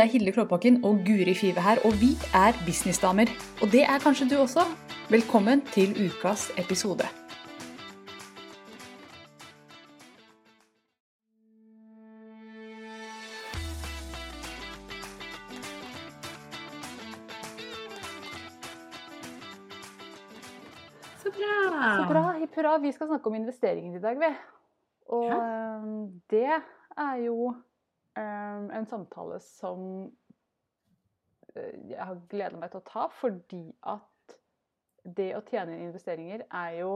Det er Hilde Klåbakken og Guri Five her, og vi er businessdamer. Og det er kanskje du også. Velkommen til ukas episode. Så bra. Så bra, hipp hurra. Vi skal snakke om investeringer i dag, vi. Og Ja. det er jo en samtale som øh, jeg har gleda meg til å ta, fordi at det å tjene inn investeringer er jo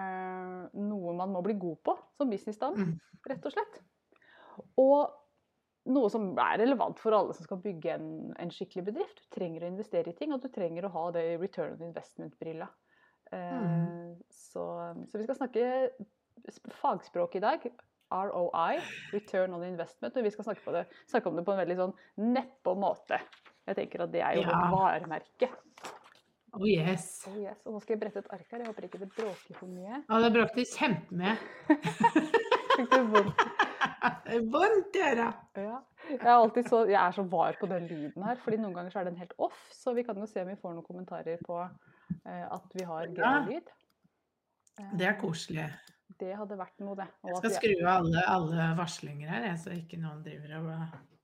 øh, noe man må bli god på som businessdame, Mm. rett og slett. Og noe som er relevant for alle som skal bygge en, en skikkelig bedrift. Du trenger å investere i ting, og du trenger å ha det i return on investment-brilla. Eh, Mm. så, så vi skal snakke fagspråk i dag. ROI, return on investment. Og vi skal snakke, på det, snakke om det på en veldig sånn nedpå måte. Jeg tenker at det er jo Ja. vårt varemerke. Oh yes. Oh yes. Og nå skal jeg brette et ark her. Jeg håper ikke det bråker for mye. Ja, det bråkte kjempemye. Fikk du vondt? Vondt i øra. Ja. Jeg, er alltid så, jeg er så var på den lyden her, fordi noen ganger så er den helt off. Så vi kan jo se om vi får noen kommentarer på eh, at vi har grei lyd. Det er koselig. Det hadde vært noe, det. Og Jeg skal skru av alle, alle varslinger her, jeg, så ikke noen driver og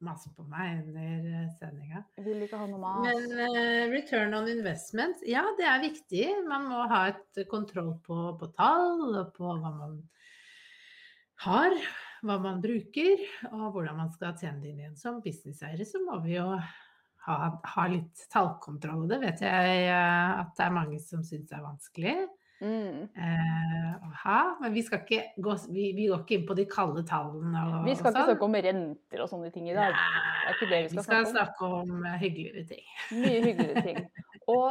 maser på meg under sendinga. vil ikke ha noe mas. Men uh, return on investment, ja det er viktig. Man må ha et kontroll på, på tall på hva man har, hva man bruker, og hvordan man skal tjene det inn igjen. Som businesseiere så må vi jo ha, ha litt tallkontroll. Og det vet jeg uh, at det er mange som syns er vanskelig. Mm. Uh, men vi skal ikke gå, vi, vi går ikke inn på de kalde tallene. Og, Vi skal ikke sånn. snakke om renter og sånne ting i dag. Nei, er ikke det vi skal snakke om. snakke om eh, hyggeligere ting. Mye hyggeligere ting. Og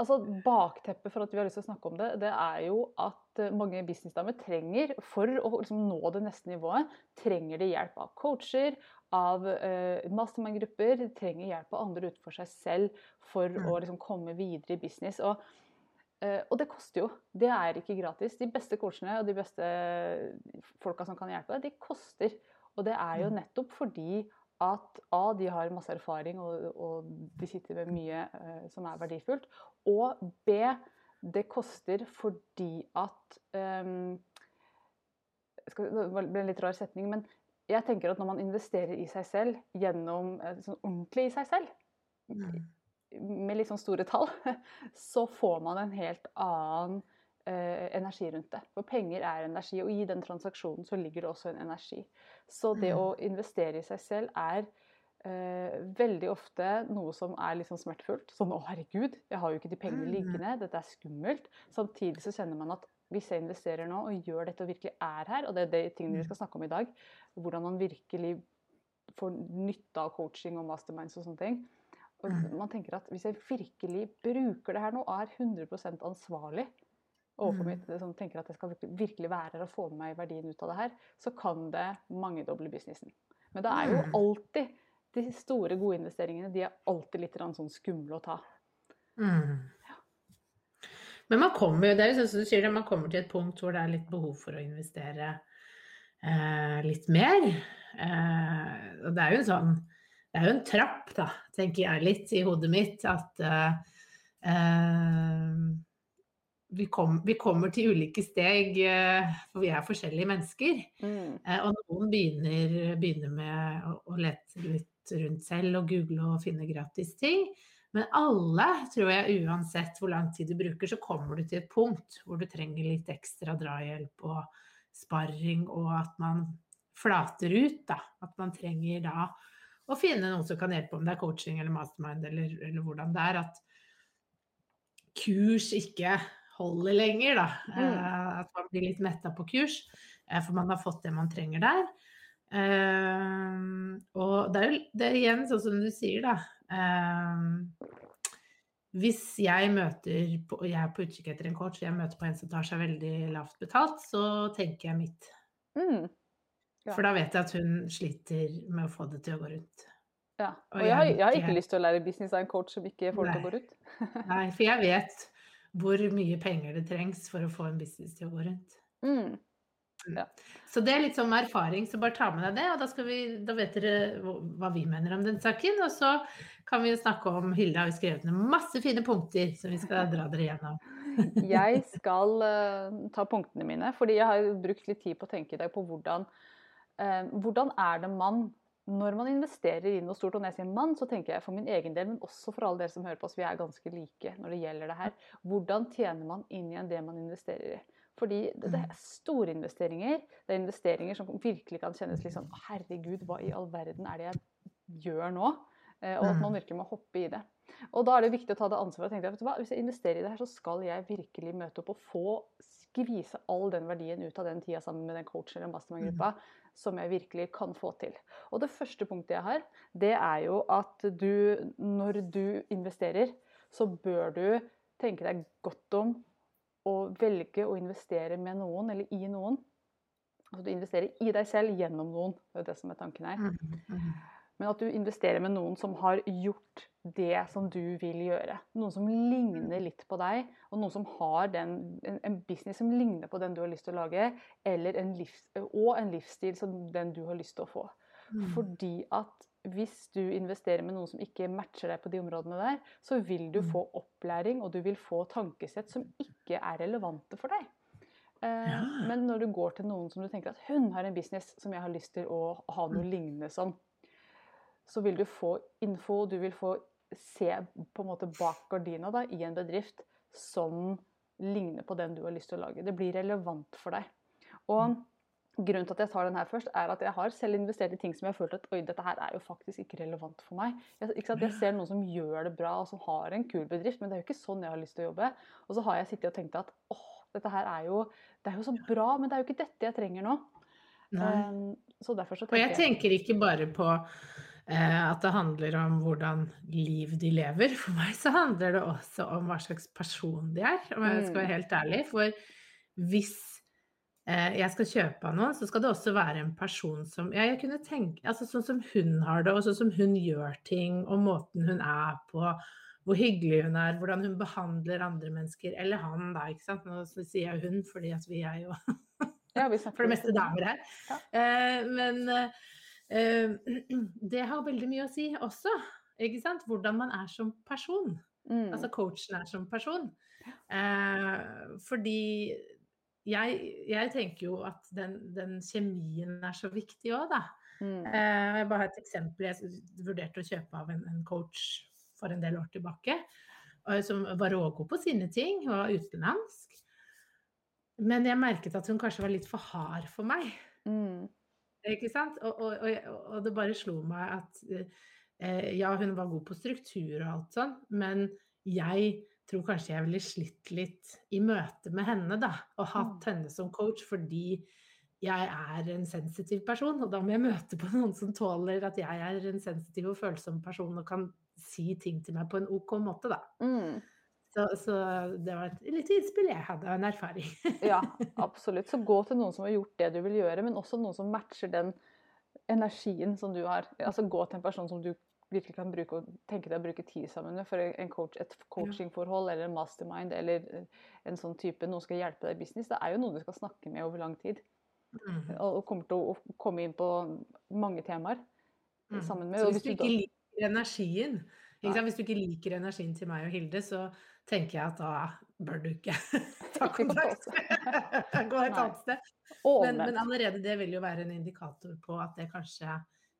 altså, bakteppet for at vi har lyst til å snakke om det, det er jo at eh, mange businessdamer trenger, for å liksom, nå det neste nivået, trenger de hjelp av coacher, av eh, mastermind-grupper, trenger hjelp av andre utenfor seg selv for Mm. å liksom, komme videre i business. Og, og det koster jo. Det er ikke gratis. De beste coachene og de beste folka som kan hjelpe deg, de koster. Og det er jo Mm. nettopp fordi at A, de har masse erfaring og, og de sitter med mye uh, som er verdifullt. Og B, det koster fordi at um, skal, Det ble en litt rar setning, men jeg tenker at når man investerer i seg selv gjennom eh, sånn ordentlig i seg selv, Mm. Med litt sånn store tall, så får man en helt annen eh, energi rundt det. For penger er energi, og i den transaksjonen så ligger det også en energi. Så det Mm. å investere i seg selv er eh, veldig ofte noe som er litt sånn smertefullt. Sånn 'Å, herregud, jeg har jo ikke de pengene Mm. liggende. Dette er skummelt.' Samtidig så kjenner man at hvis jeg investerer nå og gjør dette og virkelig er her, og det er de tingene vi skal snakke om i dag, hvordan man virkelig får nytte av coaching og masterminds og sånne ting. Og Mm. man tenker at hvis jeg virkelig bruker det her nå er 100% ansvarlig overfor Mm. mitt, som tenker at jeg skal virkelig, være her og få med meg verdien ut av det her, så kan det mangedoble businessen. Men det er jo Mm. alltid de store, gode investeringene de er alltid litt sånn skumle å ta. Mm. Men man kommer jo, det er jo sånn som du sier man kommer til et punkt hvor det er litt behov for å investere eh, litt mer. Eh, og det er jo en sånn Det er jo en trapp, da, tenker jeg litt i hodet mitt, at eh, vi, kom, vi kommer til ulike steg, uh, for vi er forskjellige mennesker. Mm. Uh, Og noen begynner, begynner med å, å lete litt rundt selv og google og finne gratis ting. Men alle, tror jeg, uansett hvor lang tid du bruker, så kommer du til et punkt hvor du trenger litt ekstra drahjelp og sparring, og at man flater ut, da. At man trenger da å finne noen som kan hjelpe, om det er coaching eller mastermind eller, eller hvordan det er. At kurs ikke holder lenger, da. Mm. at man blir litt metta på kurs, eh, for man har fått det man trenger der. Eh, og det er jo det er igjen sånn som du sier, da. Eh, hvis jeg møter på, og jeg er på utkikk etter en coach, og jeg møter på en som tar seg veldig lavt betalt, så tenker jeg mitt. Mm. Ja. For da vet jeg at hun sliter med å få det til å gå rundt. Ja. Og Og jeg har, jeg jeg har ikke- lyst til å lære business av en coach som ikke får det til å gå rundt. Nei, for jeg vet hvor mye penger det trengs for å få en business til å gå rundt. Mm. Ja. Så det er litt sånn erfaring, så bare ta med deg det. Og da, vi, da, vet dere hva vi mener om den saken. Og så kan vi jo snakke om Hilde har skrevet ned masse fine punkter som vi skal dra dere gjennom. jeg skal uh, ta punktene mine, fordi jeg har brukt litt tid på å tenke i dag på hvordan, hvordan er det man når man investerer i noe stort, og når jeg sier mann, så tenker jeg for min egen del, men også for alle dere som hører på oss, vi er ganske like når det gjelder det her. Hvordan tjener man inn igjen det man investerer i? Fordi det, er store investeringer. Det er investeringer som virkelig kan kjennes litt sånn Herregud, hva i all verden er det jeg gjør nå? Eh, og at man virkelig må hoppe i det. Og da er det viktig å ta det ansvaret og tenke at hvis jeg investerer i det her, så skal jeg virkelig møte opp og få skvise all den verdien ut av den tida sammen med den coachen eller mastermind-gruppa mm. som jeg virkelig kan få til. Og det første punktet jeg har, det er jo at du, når du investerer, så bør du tenke deg godt om å velge å investere med noen eller i noen. Altså du investerer i deg selv gjennom noen. Det er det som er tanken her. Mm, mm. Men at du investerer med noen som har gjort det som du vil gjøre. Noen som ligner litt på deg, og noen som har den, en, en, business som ligner på den du har lyst til å lage, en livs, og en livsstil som den du har lyst til å få. Mm. Fordi at hvis du investerer med noen som ikke matcher deg på de områdene der, så vil du mm. få opplæring og du vil få tankesett som ikke er relevante for deg. Eh, ja. Men når du går til noen som du tenker at hun har en business som jeg har lyst til å ha noe mm. lignende som, så vil du få info, du vil få se på en måte bak gardina da, i en bedrift som ligner på den du har lyst til å lage. Det blir relevant for deg. Og Grunnen til at jeg tar den her først, er at jeg har selv investert i ting som jeg har følt at oi, dette her er jo faktisk ikke relevant for meg. Jeg, jeg, ser noen som gjør det bra og som har en kul bedrift, men det er jo ikke sånn jeg har lyst til å jobbe. Og så har jeg sittet og tenkt at åh, dette her er jo, det er jo så bra, men det er jo ikke dette jeg trenger nå. Um, så derfor så tenker jeg Og jeg tenker ikke bare på at det handler om hvordan liv de lever. For meg så handler det også om hva slags person de er, om jeg skal være mm. helt ærlig. For hvis eh, jeg skal kjøpe av noen, så skal det også være en person som ja, jeg kunne tenke, altså Sånn som hun har det, og sånn som hun gjør ting, og måten hun er på, hvor hyggelig hun er, hvordan hun behandler andre mennesker. Eller han, da, ikke sant. Nå sier jeg hun, fordi at vi er jo ja, vi for det meste damer her. Ja. Eh, men Eh, det har veldig mye å si også. Ikke sant? Hvordan man er som person. Mm. Altså coachen er som person. Eh, fordi jeg, jeg, tenker jo at den, den, kjemien er så viktig òg, da. Mm. Eh, jeg bare har et eksempel. Jeg vurderte å kjøpe av en, en coach for en del år tilbake. Som var rågod på sine ting, var utenlandsk. Men jeg merket at hun kanskje var litt for hard for meg. Mm. Ikke sant? Og, og, og, det bare slo meg at eh, ja, hun var god på struktur og alt sånn, men jeg tror kanskje jeg ville slitt litt i møte med henne, da. Og hatt mm. henne som coach fordi jeg er en sensitiv person, og da må jeg møte på noen som tåler at jeg er en sensitiv og følsom person og kan si ting til meg på en OK måte, da. Mm. Så, så, det var et lite innspill jeg hadde, av en erfaring. ja, absolutt. Så gå til noen som har gjort det du vil gjøre, men også noen som matcher den energien som du har. Altså gå til en person som du virkelig kan bruke og tenke deg å bruke tid sammen med. For coach, et coachingforhold eller en mastermind eller en sånn type noen skal hjelpe deg i business, det er jo noen du skal snakke med over lang tid. Mm. Og kommer til å komme inn på mange temaer mm. sammen med. Så hvis du ikke liker energien, ikke hvis du ikke liker energien til meg og Hilde, så tenker jeg at da bør du ikke ta kontakt. Gå et annet sted. Men, men, allerede det vil jo være en indikator på at det kanskje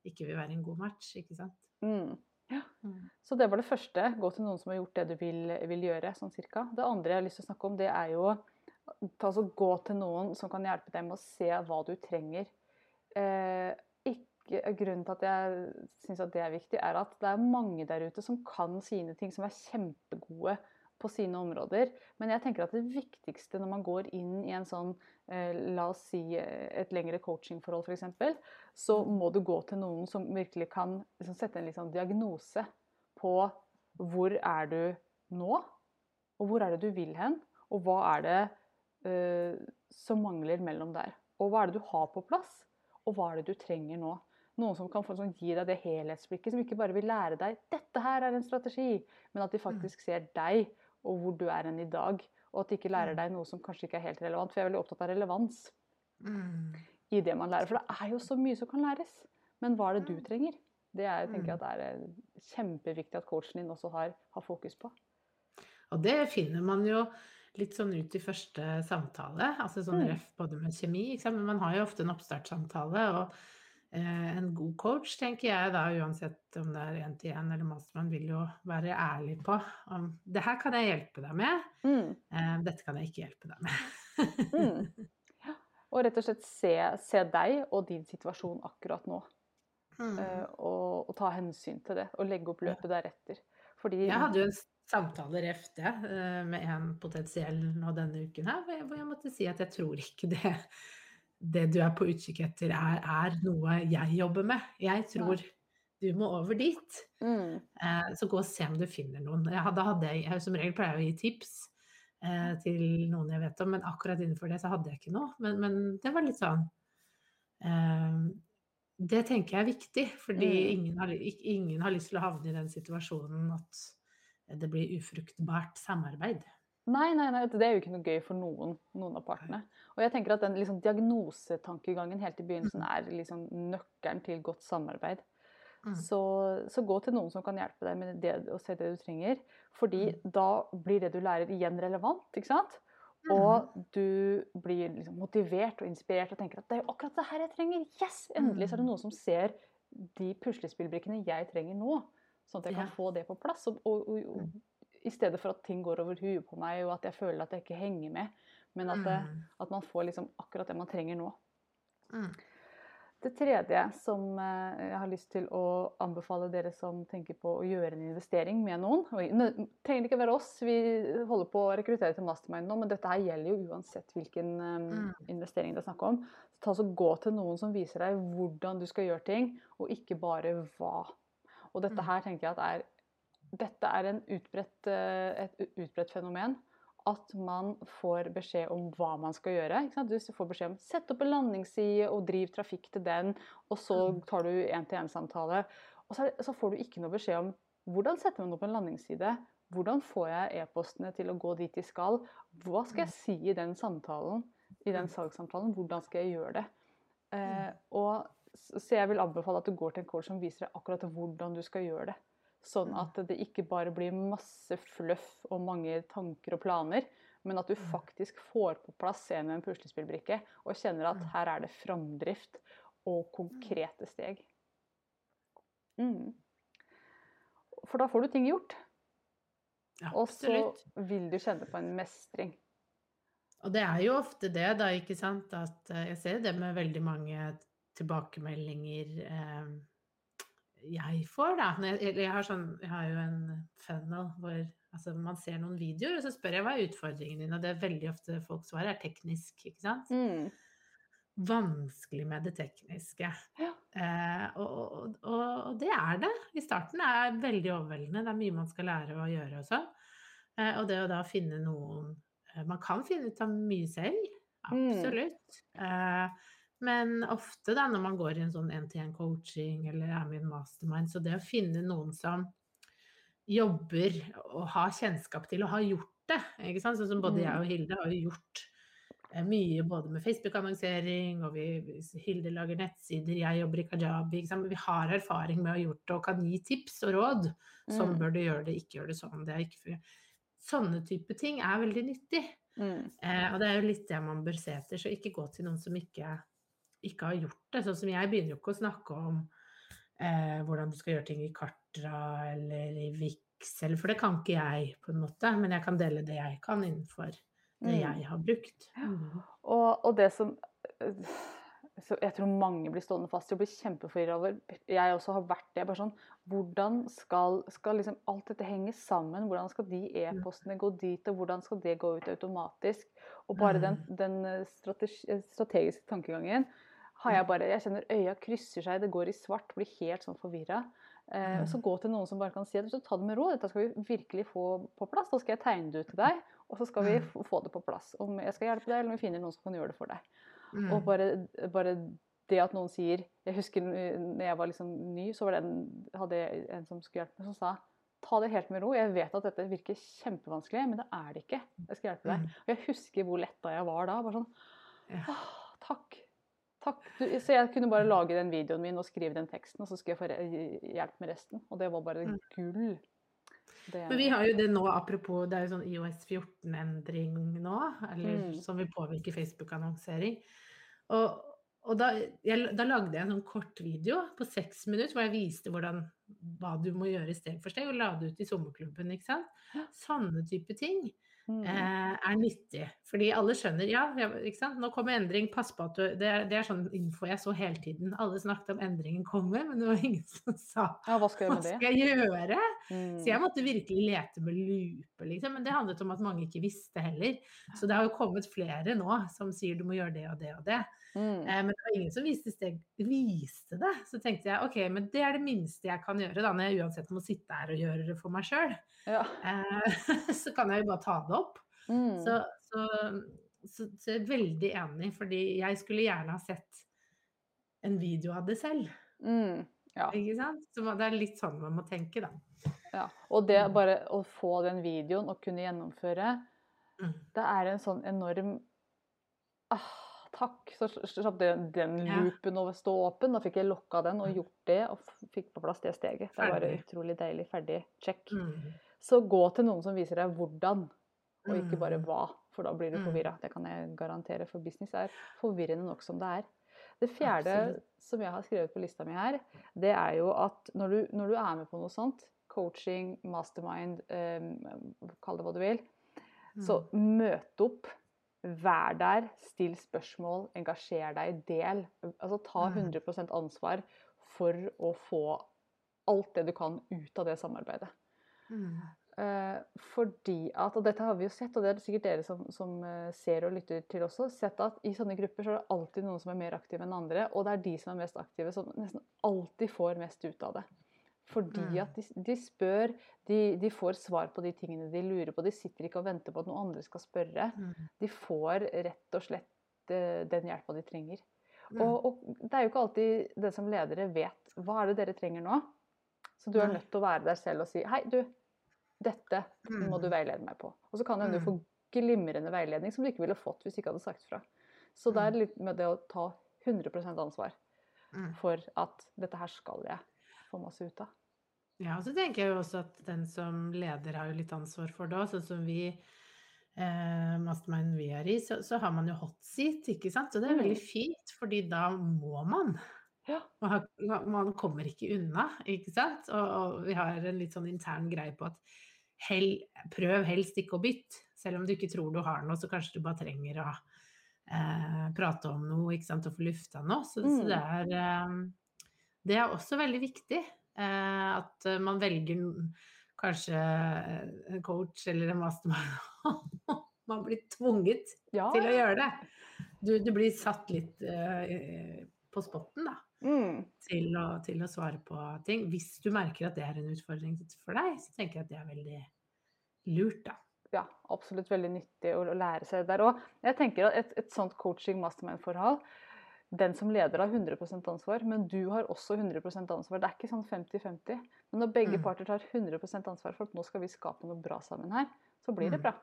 ikke vil være en god match, ikke sant. Mm. Ja. Mm. Så det var det første. Gå til noen som har gjort det du vil, vil, gjøre, sånn cirka. Det andre jeg har lyst til å snakke om, det er jo altså, gå til noen som kan hjelpe deg med å se hva du trenger. Eh, ikke, grunnen til at jeg syns at det er viktig, er at det er mange der ute som kan sine ting, som er kjempegode på sine områder. Men jeg tenker at det viktigste når man går inn i en sånn, eh, la oss si eh, et lengre coachingforhold f.eks., så mm. må du gå til noen som virkelig kan liksom, sette en liksom, diagnose på hvor er du nå, og hvor er det du vil hen, og hva er det uh, som mangler mellom der. Og hva er det du har på plass, og hva er det du trenger nå. Noen som kan sånn, gi deg det helhetsblikket, som ikke bare vil lære deg 'dette her er en strategi', men at de mm. faktisk ser deg og hvor du er enn i dag. Og at de ikke lærer mm. deg noe som kanskje ikke er helt relevant. For jeg er veldig opptatt av relevans. Mm. i det man lærer. For det er jo så mye som kan læres. Men hva er det du Mm. trenger? Det er, tenker jeg Mm. at er eh, kjempeviktig at coachen din også har, har fokus på. Og det finner man jo litt sånn ut i første samtale, altså sånn ref både med kjemi, men man har jo ofte en oppstartssamtale, og en god coach, tenker jeg da, uansett om det er én til én eller mastermann, vil jo være ærlig på om det her kan jeg hjelpe deg med, Mm. eh, dette kan jeg ikke hjelpe deg med. Mm. Ja. Og rett og slett se, se deg og din situasjon akkurat nå. Mm. Uh, Og, og ta hensyn til det, og legge opp løpet deretter. Fordi Jeg hadde jo en samtale refte eh, med en potensiell nå denne uken her, hvor jeg, hvor jeg måtte si at jeg tror ikke det, det du er på utkikk etter er, er noe jeg jobber med. Jeg tror du må over dit. mm. Eh, Så gå og se om du finner noen. Jeg hadde, hadde jeg, jeg som regel pleier å gi tips eh, til noen jeg vet om, men akkurat innenfor det så hadde jeg ikke noe. Men, men det var litt sånn eh, Det tenker jeg er viktig, fordi Mm. ingen, har, ingen har lyst til å havne i den situasjonen at det blir ufruktbart samarbeid. Nei, nei, nei, det er jo ikke noe gøy for noen, noen av partene. Og jeg tenker at den liksom, diagnosetankegangen helt i begynnelsen er liksom nøkkelen til godt samarbeid. Mm. Så, så gå til noen som kan hjelpe deg med det, å se det du trenger. Fordi Mm. da blir det du lærer igjen relevant, ikke sant? Mm. Og du blir liksom motivert og inspirert og tenker at det er jo akkurat det her jeg trenger. Yes! Endelig så er det Mm. noen som ser de puslespillbrikkene jeg trenger nå. Sånn at jeg kan Ja. få det på plass. Og, og, og, Mm. I stedet for at ting går over huet på meg, og at jeg føler at jeg ikke henger med. Men at, det, Mm. at man får liksom akkurat det man trenger nå. Mm. Det tredje som eh, jeg har lyst til å anbefale dere som tenker på å gjøre en investering med noen og Det trenger ikke være oss, vi holder på å rekruttere til Mastermind nå, men dette her gjelder jo uansett hvilken eh, Mm. investering det er snakk om. Så ta så Gå til noen som viser deg hvordan du skal gjøre ting, og ikke bare hva. Og dette Mm. her tenker jeg at er Dette er en utbredt, eh, et utbredt fenomen. At man får beskjed om hva man skal gjøre. Du får beskjed om sett opp en landingsside og driv trafikk til den. Og så Mm. tar du én-til-én-samtale. Og så, så får du ikke noe beskjed om hvordan setter man opp en landingsside. Hvordan får jeg e-postene til å gå dit de skal? Hva skal jeg si i den samtalen? I den salgssamtalen? Hvordan skal jeg gjøre det? Eh, og, så jeg vil anbefale at du går til en coach som viser deg akkurat hvordan du skal gjøre det. Sånn at det ikke bare blir masse fluff og mange tanker og planer, men at du faktisk får på plass en med en puslespillbrikke og kjenner at her er det framdrift og konkrete steg. Mm. For da får du ting gjort, og så vil du kjenne på en mestring. Og det er jo ofte det, da, ikke sant, at eh, jeg ser det med veldig mange tilbakemeldinger eh, jeg får, da. Jeg, jeg, har sånn, jeg har jo en funnel hvor altså, man ser noen videoer, og så spør jeg hva er utfordringen din, og det er veldig ofte folk svarer er teknisk, ikke sant. Mm. Vanskelig med det tekniske. Ja. Eh, og, og, og, og det er det. I starten er det veldig overveldende. Det er mye man skal lære å gjøre også. Eh, og det å da finne noen eh, Man kan finne ut av mye selv, Mm. absolutt. Eh, men ofte da når man går i en sånn én-til-én-coaching eller er med i en mastermind, så det å finne noen som jobber og har kjennskap til og har gjort det, ikke sant? sånn som både Mm. jeg og Hilde har gjort eh, mye både med Facebook-annonsering, og vi, Hilde lager nettsider, jeg jobber i Kajabi. Vi har erfaring med å ha gjort det og kan gi tips og råd. Sånn Mm. bør du gjøre det, ikke gjør det sånn. Det er ikke. Sånne type ting er veldig nyttig. Mm. Eh, og det er jo litt det man bør se etter, så ikke gå til noen som ikke, ikke har gjort det. Sånn som jeg begynner jo ikke å snakke om eh, hvordan du skal gjøre ting i Kartra eller i Vixel, for det kan ikke jeg, på en måte. Men jeg kan dele det jeg kan innenfor det Mm. jeg har brukt. Mm. Og, og det som så Jeg tror mange blir stående fast i og blir kjempeforvirra over Jeg også har vært det. bare sånn, Hvordan skal, skal liksom alt dette henge sammen? Hvordan skal de e-postene gå dit, og hvordan skal det gå ut automatisk? Og bare den, den øh, strategi, strategiske tankegangen har jeg bare Jeg kjenner øya krysser seg, det går i svart, blir helt sånn forvirra. Eh, Mm. så gå til noen som bare kan si at så ta det med ro, dette skal vi virkelig få på plass. Da skal jeg tegne det ut til deg, og så skal vi Mm. få det på plass. Om jeg skal hjelpe deg, eller om vi finner noen som kan gjøre det for deg. Mm. Og bare, bare det at noen sier Jeg husker når jeg var liksom ny, så var det en, hadde jeg en som skulle hjelpe meg, som sa ta det helt med ro. Jeg vet at dette virker kjempevanskelig, men det er det ikke. Jeg skal hjelpe deg. Mm. Og jeg husker hvor letta jeg var da. bare sånn. «Åh, takk. Takk. Du, så jeg kunne bare lage den videoen min og skrive den teksten, og så skulle jeg få hjelp med resten. Og det var bare Mm. gull. Det, Men vi har jo det nå, apropos, det er jo sånn IOS 14-endring nå, eller Mm. som vil påvirke Facebook-annonsering. Og, og da, jeg, da lagde jeg en sånn kort video på seks minutter hvor jeg viste hvordan, hva du må gjøre steg for steg, og la det ut i sommerklubben, ikke sant. Sånne type ting mm. eh, er nyttig. Fordi alle skjønner ja, nå kommer endring, pass på at du det er, det er sånn info jeg så hele tiden. Alle snakket om endringen kommer, men det var ingen som sa Ja, hva skal jeg hva skal jeg gjøre? Mm. Så jeg måtte virkelig lete med lupe, liksom. Men det handlet om at mange ikke visste heller. Så det har jo kommet flere nå som sier du må gjøre det og det og det. Mm. Eh, men det var ingen som viste, steg, viste det. Så tenkte jeg ok, men det er det minste jeg kan gjøre da, når jeg uansett må sitte her og gjøre det for meg sjøl. Ja. Eh, så kan jeg jo bare ta det opp. Mm. Så, så, så, så jeg er veldig enig, fordi jeg skulle gjerne ha sett en video av det selv. Mm. Ja. Ikke sant? Så det er litt sånn man må tenke, da. ja. Og det bare å få den videoen og kunne gjennomføre, Mm. det er en sånn enorm ah, Takk. Så slapp den, den loopen å stå åpen. Da fikk jeg lokka den og Mm. gjort det, og fikk på plass det steget. Det var utrolig deilig. Ferdig. Check. Mm. Så gå til noen som viser deg hvordan, og ikke bare Mm. hva. For da blir du forvirra. Det kan jeg garantere, for business er forvirrende nok som det er. Det fjerde Absolutt. som jeg har skrevet på lista mi her, det er jo at når du, når du er med på noe sånt, coaching, mastermind, eh, kall det hva du vil, så møt opp. Vær der, still spørsmål, engasjer deg, del. Altså ta Mm. 100% ansvar for å få alt det du kan ut av det samarbeidet. Mm. Eh, fordi at, og dette har vi jo sett, og det er sikkert dere som, som eh, ser og lytter til også, sett at i sånne grupper så er det alltid noen som er mer aktive enn andre, og det er de som er mest aktive som nesten alltid får mest ut av det. Fordi Mm. at de, de spør, de, de får svar på de tingene de lurer på. De sitter ikke og venter på at noen andre skal spørre. Mm. De får rett og slett eh, den hjelpa de trenger. Mm. Og, og det er jo ikke alltid det som ledere vet hva er det dere trenger nå. Så du er nødt til å være der selv og si hei, du, dette må du Mm. veilede meg på. Og så kan det hende du få får glimrende veiledning som du ikke ville fått hvis du ikke hadde sagt fra. Så det er litt med det å ta 100% ansvar for at dette her skal jeg få masse ut av. Ja, og så tenker jeg jo også at den som leder har jo litt ansvar for det òg. Sånn som vi, eh, Mastermind vi er i, så, så har man jo hot seat, ikke sant. Og det er Mm. veldig fint, fordi da må man. Ja. Man, har, man- man kommer ikke unna, ikke sant. Og, og vi har en litt sånn intern greie på at hell, prøv helst ikke å bytte. Selv om du ikke tror du har noe, så kanskje du bare trenger å eh, prate om noe, ikke sant, og få lufta noe. Så, så Mm. det er eh, Det er også veldig viktig. Eh, at eh, man velger kanskje eh, en coach eller en mastermind. man blir tvunget Ja, til å gjøre det. Du, du blir satt litt eh, på spotten, da. Mm. Til å, til å svare på ting. Hvis du merker at det er en utfordring for deg, så tenker jeg at det er veldig lurt, da. ja, absolutt veldig nyttig å, å lære seg der òg. Jeg tenker at et, et sånt coaching mastermind-forhold Den som leder har 100% ansvar, men du har også 100% ansvar. Det er ikke sånn 50-50. Men når begge Mm. parter tar 100% ansvar for at nå skal vi skape noe bra sammen her, så blir det Mm. bra.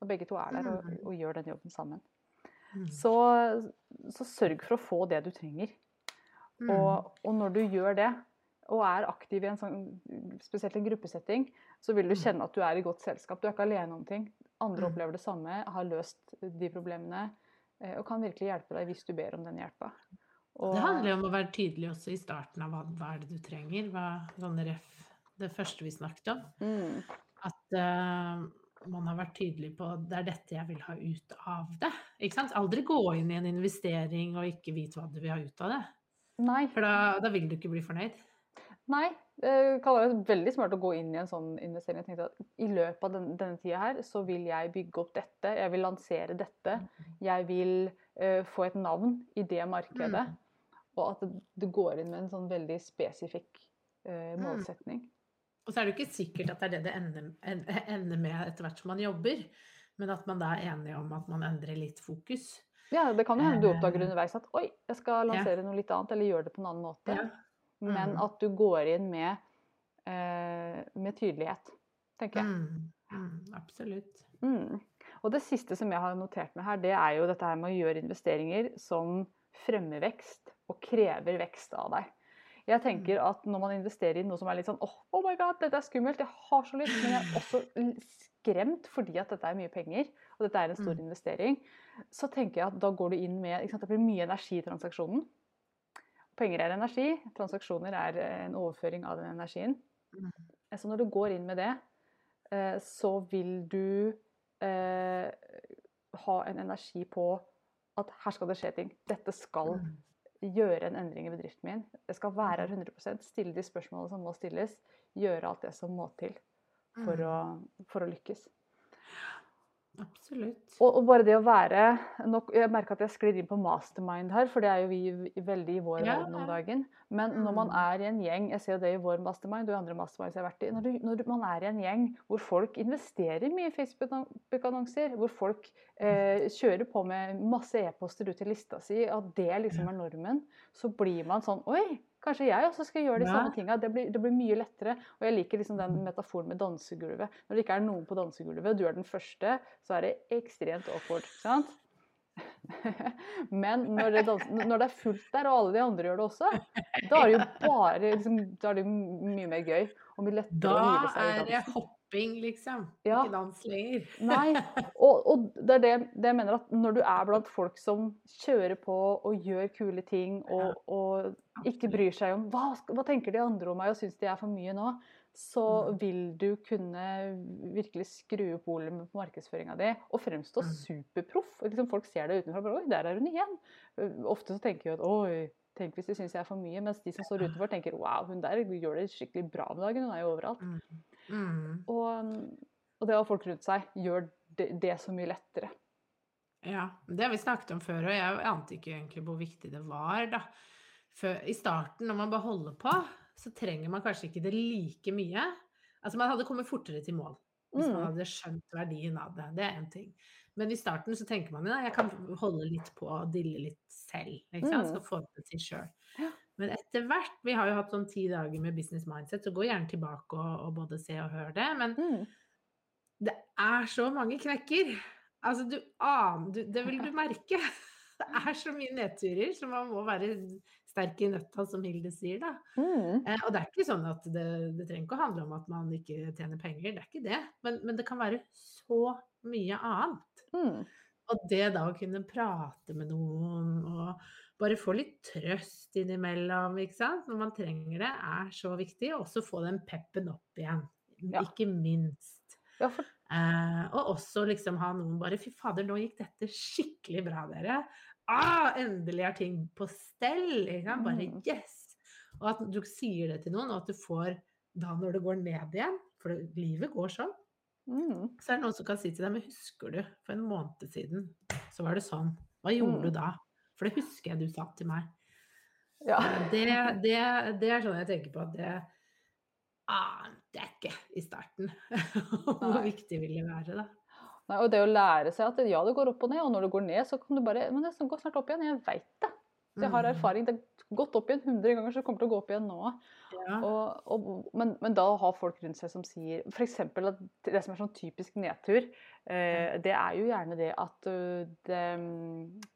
Når begge to er der og, Mm. og gjør den jobben sammen. Mm. Så, så sørg for å få det du trenger. Mm. Og, og når du gjør det, og er aktiv i en sånn, spesielt en gruppesetting, så vil du Mm. kjenne at du er i godt selskap. Du er ikke alene om ting. Andre opplever det samme, har løst de problemene, og kan virkelig hjelpe deg hvis du ber om den hjelpa. Og, Det handler jo om å være tydelig også i starten av hva, hva er det du trenger. Hva, sånn ref, det første vi snakket om. mm, At uh, man har vært tydelig på det er dette jeg vil ha ut av det. Ikke sant? Aldri gå inn i en investering og ikke vite hva du vil ha ut av det. Nei. For da, da vil du ikke bli fornøyd. Nei. Det veldig smart å gå inn i en sånn investering. Jeg tenkte at I løpet av den, denne tida her, så vil jeg bygge opp dette. Jeg vil lansere dette. Jeg vil uh, få et navn i det markedet. Mm. Og at det, det går inn med en sånn veldig spesifikk Mm. målsetning. Og så er det jo ikke sikkert at det er det det ender, ender med etter hvert som man jobber, men at man da er enig om at man endrer litt fokus. Ja, Det kan jo hende du Eh. oppdager underveis at oi, jeg skal lansere noe litt annet, eller gjøre det på en annen måte. Ja. Men Mm. at du går inn med, eh, med tydelighet, tenker jeg. Mm. Mm, absolutt. Mm. Og det siste som jeg har notert meg her, det er jo dette her med å gjøre investeringer som fremmer vekst og krever vekst av deg. Jeg tenker at når man investerer i noe som er litt sånn oh, oh my god, dette er skummelt, jeg har så lyst, men jeg er også skremt fordi at dette er mye penger, og dette er en stor investering, så tenker jeg at da går du inn med Det blir mye energi i transaksjonen. Penger er energi, transaksjoner er en overføring av den energien. Så når du går inn med det, eh, så vil du eh, ha en energi på at her skal det skje ting. Dette skal gjøre en endring i bedriften min. Jeg skal være her 100% stille de spørsmålene som må stilles, gjøre alt det som må til for, å, for å lykkes. Absolutt. Og, og, bare det å være nok, Jeg merker at jeg sklir inn på mastermind her, for det er jo vi veldig i vår ja. verden om dagen. Men når man mm. er i en gjeng, jeg ser jo det i vår mastermind og i andre masterminds jeg har vært i, når, du, når man er i en gjeng hvor folk investerer mye i Facebook-annonser, hvor folk eh, kjører på med masse e-poster ut til lista si, at det liksom er normen, så blir man sånn Oi! Kanskje jeg også skal gjøre de ja. samme tinga. Det, det, blir mye lettere. Og jeg liker liksom den metaforen med dansegulvet. Når det ikke er noen på dansegulvet, og du er den første, så er det ekstremt awkward. sant? Men når det, når det, er fullt der, og alle de andre gjør det også, da er det jo bare liksom, Da er det mye mer gøy. Og mye lettere da å hive seg i dansen hopping, liksom. Ja. Ikke dans lenger. Nei. Og, og, det er det, det, jeg mener at når du er blant folk som kjører på og gjør kule ting og, og ikke bryr seg om hva, hva, tenker de andre om meg og syns de er for mye nå, så mm. vil du kunne virkelig skru opp volumet på markedsføringa di og fremstå mm. superproff. Liksom folk ser det utenfra og bare Oi, der er hun igjen. Ofte så tenker jeg at oi, Tenk hvis de syns jeg er for mye. Mens de som står utenfor, tenker wow, hun der gjør det skikkelig bra om dagen. Hun er jo overalt. Mm. Mm. Og, og, det å ha folk rundt seg gjør det, det, så mye lettere. Ja, det har vi snakket om før, og jeg ante ikke egentlig hvor viktig det var. da. For I starten, når man bare holder på, så trenger man kanskje ikke det like mye. Altså Man hadde kommet fortere til mål hvis man mm. hadde skjønt verdien av det. Det er én ting. Men i starten så tenker man at jeg kan holde litt på og dille litt selv. Ikke sant? Skal få det til sjøl. Men etter hvert Vi har jo hatt sånn ti dager med business mindset, så gå gjerne tilbake og, og både se og høre det. Men mm. det er så mange knekker. Altså, du aner Det vil du merke. Det er så mye nedturer, så man må være sterk i nøtta, som Hilde sier, da. Mm. Eh, og det er ikke sånn at det, det, trenger ikke å handle om at man ikke tjener penger, det er ikke det. Men, men det kan være så mye annet. Mm. Og det da å kunne prate med noen og bare få litt trøst innimellom, ikke sant, når man trenger det, er så viktig. Og også få den peppen opp igjen, ja. ikke minst. Ja, for... eh, og også liksom ha noen bare Fy fader, nå gikk dette skikkelig bra, dere. Ah, endelig er ting på stell. Ikke sant? Bare mm. yes! Og at du sier det til noen, og at du får da når det går ned igjen, for livet går sånn, mm. så er det noen som kan si til deg Men husker du, for en måned siden så var det sånn. Hva gjorde mm. du da? For det husker jeg du sa til meg. Ja. Det, det, det, er sånn jeg tenker på at det ante jeg ikke i starten. Hvor viktig vil det være, da? Nei, og det å lære seg at ja, det går opp og ned, og når det går ned, så kan du bare Men det går snart opp igjen. Jeg veit det. Jeg har mm. erfaring. Det har gått opp igjen 100 ganger, så det kommer til å gå opp igjen nå. Ja. Og, og, men, men, da har folk rundt seg som sier F.eks. at det som er sånn typisk nedtur, eh, det er jo gjerne det at uh, det, Eh,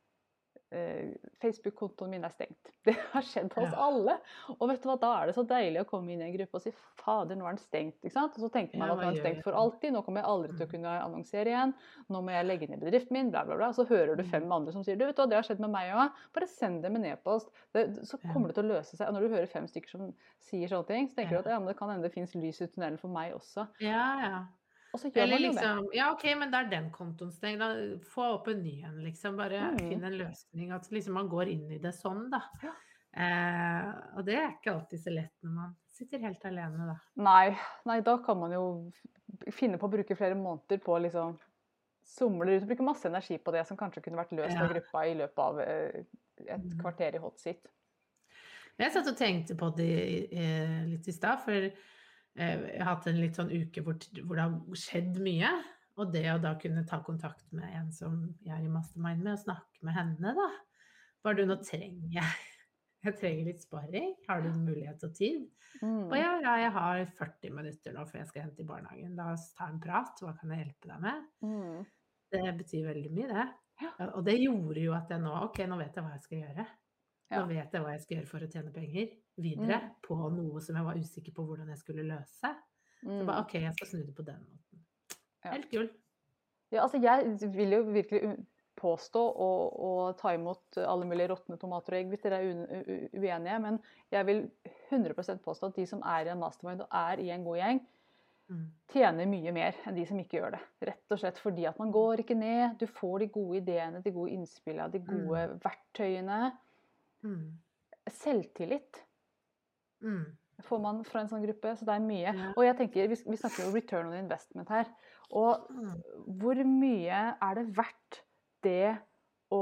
Facebook-kontoen min er stengt. Det har skjedd hos ja. alle. Og vet du hva, da er det så deilig å komme inn i en gruppe og si 'fader, nå er den stengt'. ikke sant? Og så tenker man at den er stengt for alltid. Nå kommer jeg aldri til å mm. kunne annonsere igjen. Nå må jeg legge ned bedriften min, bla, bla, bla. Så hører du fem mm. andre som sier 'du, vet du hva, det har skjedd med meg òg'. Bare send dem en e-post. Så kommer det til å løse seg. Og når du hører fem stykker som sier sånne ting, så tenker du at ja, men det kan hende det fins lys i tunnelen for meg også. Ja, ja. Og så gjør Eller man jo liksom, det. Ja, OK, men da er den kontoen stengt. Få opp en ny en, liksom. Bare mm. finn en løsning. At liksom man går inn i det sånn, da. Ja. Eh, og det er ikke alltid så lett når man sitter helt alene, da. Nei, nei da kan man jo finne på å bruke flere måneder på å liksom somle ut og bruke masse energi på det som kanskje kunne vært løst ja. av gruppa i løpet av eh, et mm. kvarter i hot seat. Jeg satt og tenkte på det litt i stad, for jeg har hatt en litt sånn uke hvor, hvor, det har skjedd mye. Og det å da kunne ta kontakt med en som jeg er i mastermind med, og snakke med henne, da. Bare du, nå trenger jeg Jeg trenger litt sparring. Har du mulighet og tid? Mm. Og ja, ja, jeg har 40 minutter nå før jeg skal hente i barnehagen. La oss ta en prat. Hva kan jeg hjelpe deg med? Mm. Det betyr veldig mye, det. Ja, Og det gjorde jo at jeg nå OK, nå vet jeg hva jeg skal gjøre. Nå vet jeg hva jeg skal gjøre for å tjene penger videre Mm. på noe som jeg var usikker på hvordan jeg skulle løse. Så Mm. bare OK, jeg skal snu det på den måten. Ja. Helt gull. Ja, altså jeg vil jo virkelig påstå og, og ta imot alle mulige råtne tomater og egg hvis dere er uenige, men jeg vil 100% påstå at de som er i en mastermind og er i en god gjeng, Mm. tjener mye mer enn de som ikke gjør det. Rett og slett fordi at man går ikke ned, du får de gode ideene, de gode innspillene, de gode verktøyene. Mm. Selvtillit Mm. får man fra en sånn gruppe, så det er mye. Og jeg tenker, vi, vi snakker jo return on investment her. Og Mm. hvor mye er det verdt det å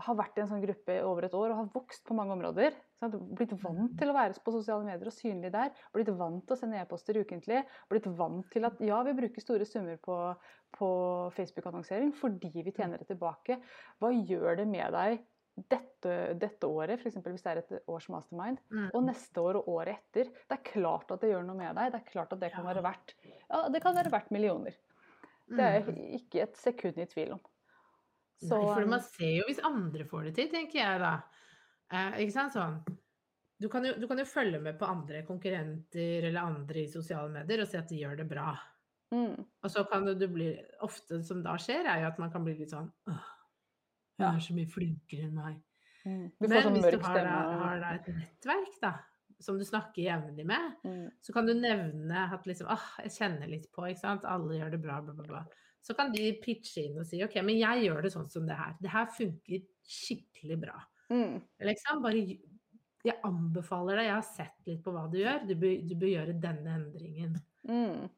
ha vært i en sånn gruppe i over et år og ha vokst på mange områder? Sant? Blitt vant til å være på sosiale medier og synlig der. Blitt vant til å sende e-poster ukentlig. Blitt vant til at ja, vi bruker store summer på, på Facebook-annonsering fordi vi tjener det tilbake. Hva gjør det med deg dette, dette året, f.eks. hvis det er et års mastermind, Mm. og neste år og året etter? Det er klart at det gjør noe med deg. Det er klart at det kan være verdt ja, det kan være verdt millioner. Det er Mm. jeg ikke et sekund i tvil om. Så, Nei, for man ser jo hvis andre får det til, tenker jeg da. Eh, ikke sant sånn. Du kan, jo, du kan jo følge med på andre konkurrenter eller andre i sosiale medier og se at de gjør det bra. mm, Og så kan du bli Ofte som da skjer, er jo at man kan bli litt sånn Åh, hun Ja. er så mye flinkere enn meg. mm. Men sånn hvis du har da, har da et nettverk, da, som du snakker jevnlig med, Mm, så kan du nevne at liksom ah, jeg kjenner litt på, ikke sant. Alle gjør det bra, bla, bla, bla. Så kan de pitche inn og si OK, men jeg gjør det sånn som det her. Det her funker skikkelig bra. mm, Liksom bare Jeg anbefaler deg, jeg har sett litt på hva du gjør, du bør, du bør gjøre denne endringen. mm.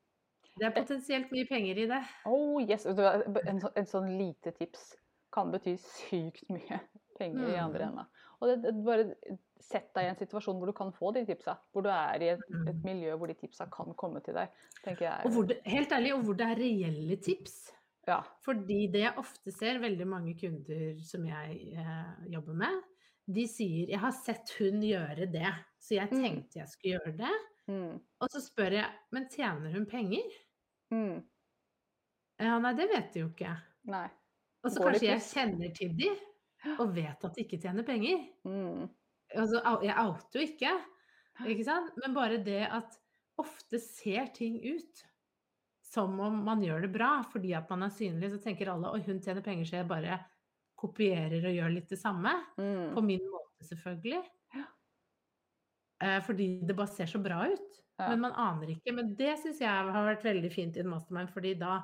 Det er potensielt mye penger i det. Oh yes. En, så- en sånn lite tips kan bety sykt mye penger i andre Mm. enden. Og det, det, bare sett deg i en situasjon hvor du kan få de tipsa. Hvor du er i et, et Mm. miljø hvor de tipsa kan komme til deg. tenker jeg. Det, helt ærlig, og hvor det er reelle tips. Ja. Fordi det jeg ofte ser, veldig mange kunder som jeg eh, jobber med, de sier 'jeg har sett hun gjøre det, så jeg Mm. tenkte jeg skulle gjøre det'. Mm, Og så spør jeg 'men tjener hun penger'? mm. Ja, nei, det vet de jo ikke. Nei. Og så kanskje jeg kjenner til de, og vet at de ikke tjener penger. Mm, Altså, jeg outer jo ikke, ikke sant? Men bare det at ofte ser ting ut som om man gjør det bra, fordi at man er synlig, så tenker alle at hun tjener penger, så jeg bare kopierer og gjør litt det samme. mm. På min måte, selvfølgelig. Eh, fordi det bare ser så bra ut. Ja. Men man aner ikke. Men det syns jeg har vært veldig fint i en mastermind, fordi da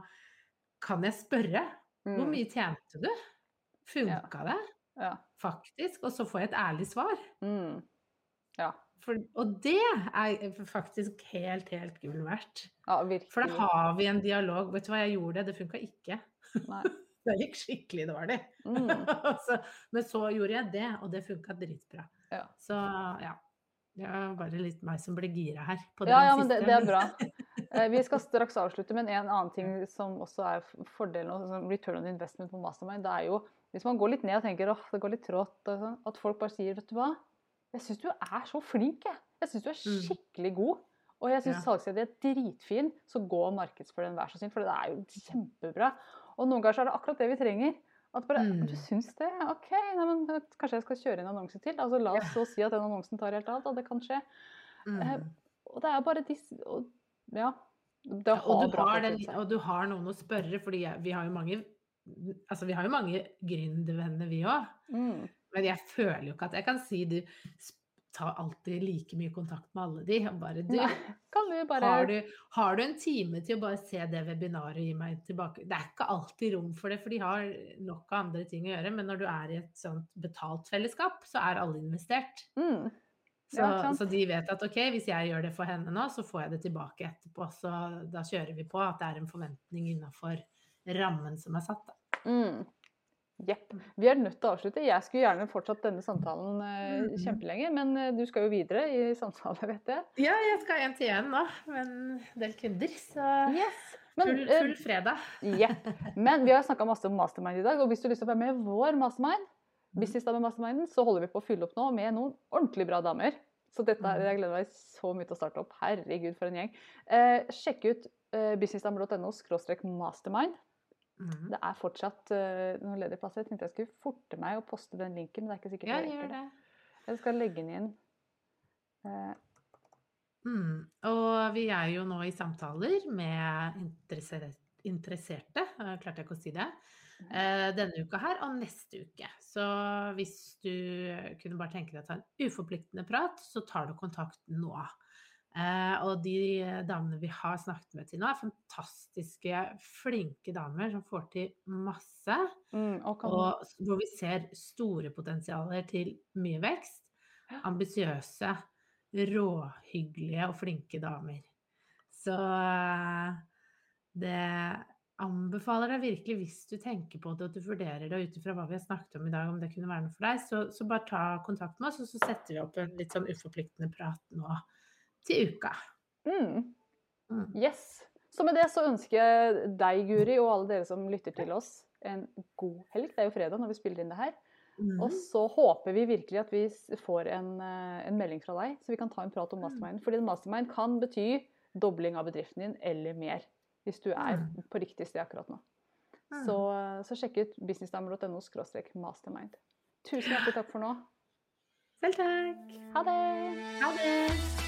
kan jeg spørre hvor Mm, mye tjente du? Funka det Ja. faktisk? Og så får jeg et ærlig svar. Mm. Ja. For, og det er faktisk helt, helt gull verdt. ja. For da har vi en dialog. Vet du hva, jeg gjorde det, det funka ikke. Nei. Det gikk skikkelig dårlig. Mm. så, men så gjorde jeg det, og det funka dritbra. Ja. Så ja. Det er bare litt meg som ble gira her. På Ja, ja, men det, det er bra. Eh, Vi skal straks avslutte, men en annen ting som også er fordelen med return on investment på mastermind, det er jo hvis man går litt ned og tenker åh, det går litt trått, sånn, at folk bare sier vet du hva, jeg syns du er så flink, jeg. Jeg syns du er Mm. skikkelig god. Og jeg syns Ja. salgsleder er dritfin, så gå og markedsfør den, vær så snill, for det er jo kjempebra. Og noen ganger så er det akkurat det vi trenger. At bare, Mm. Du syns det? OK, nei, men eh, kanskje jeg skal kjøre en annonse til? Altså La oss så si at den annonsen tar helt av, da. Det kan skje. Mm. Eh, Og det er bare disse og, Ja. Det Ja, og, du har den, og du har noen å spørre, fordi vi har jo mange Altså, vi har jo mange gründervenner, vi òg. Mm. Men jeg føler jo ikke at jeg kan si du tar alltid like mye kontakt med alle de. Bare du, Nei, kan du bare har, du, har du en time til å bare se det webinaret og gi meg tilbake? Det er ikke alltid rom for det, for de har nok av andre ting å gjøre. Men når du er i et sånt betalt fellesskap, så er alle investert. mm. Så, Ja, så de vet at ok, hvis jeg gjør det for henne nå, så får jeg det tilbake etterpå. Så da kjører vi på at det er en forventning innafor rammen som er satt. Da. Mm. Jepp. Vi er nødt til å avslutte. Jeg skulle gjerne fortsatt denne samtalen eh, Mhm. kjempelenge, men eh, du skal jo videre i samtale, vet jeg. Ja, jeg skal en til en nå, med en del kunder. Så Yes. Men, full, eh, full fredag. Jepp. Men vi har snakka masse om mastermind i dag, og hvis du har lyst til å være med i vår mastermind, Mhm. Business Dame Masterminden, så holder vi på å fylle opp nå med noen ordentlig bra damer. Så dette, Mhm. jeg gleder meg så mye til å starte opp. Herregud, for en gjeng. Eh, sjekk ut eh, businessdamer.no mastermind. Mm. Det er fortsatt uh, noen ledige plasser. Jeg tenkte jeg skulle forte meg å poste den linken, men det er ikke sikkert Ja, jeg rekker det. det. Jeg skal legge den inn. Uh. Mm. Og vi er jo nå i samtaler med interesserte, interesserte eh, klarte jeg ikke å si det, denne uka her og neste uke. Så hvis du kunne bare tenke deg å ta en uforpliktende prat, så tar du kontakt nå. Eh, og de damene vi har snakket med til nå, er fantastiske, flinke damer som får til masse. mm, okay. Og hvor vi ser store potensialer til mye vekst. Ambisiøse, råhyggelige og flinke damer. Så eh, det anbefaler deg virkelig, hvis du tenker på det og du vurderer det ut ifra hva vi har snakket om i dag, om det kunne være noe for deg, så, så bare ta kontakt med oss, og så setter vi opp en litt sånn uforpliktende prat nå til uka. mm, Mm. yes. Så med det så ønsker jeg deg, Guri, og alle dere som lytter til oss, en god helg. Det er jo fredag når vi spiller inn det her. Mm. Og så håper vi virkelig at vi får en, eh, en melding fra deg, så vi kan ta en prat om mastermind. Fordi mastermind kan bety dobling av bedriften din eller mer. Hvis du er Mm. på riktig sted akkurat nå. Mm. Så, så sjekk ut businessdamer.no mastermind. Tusen hjertelig takk for nå. Selv takk. Ha det! Ha det.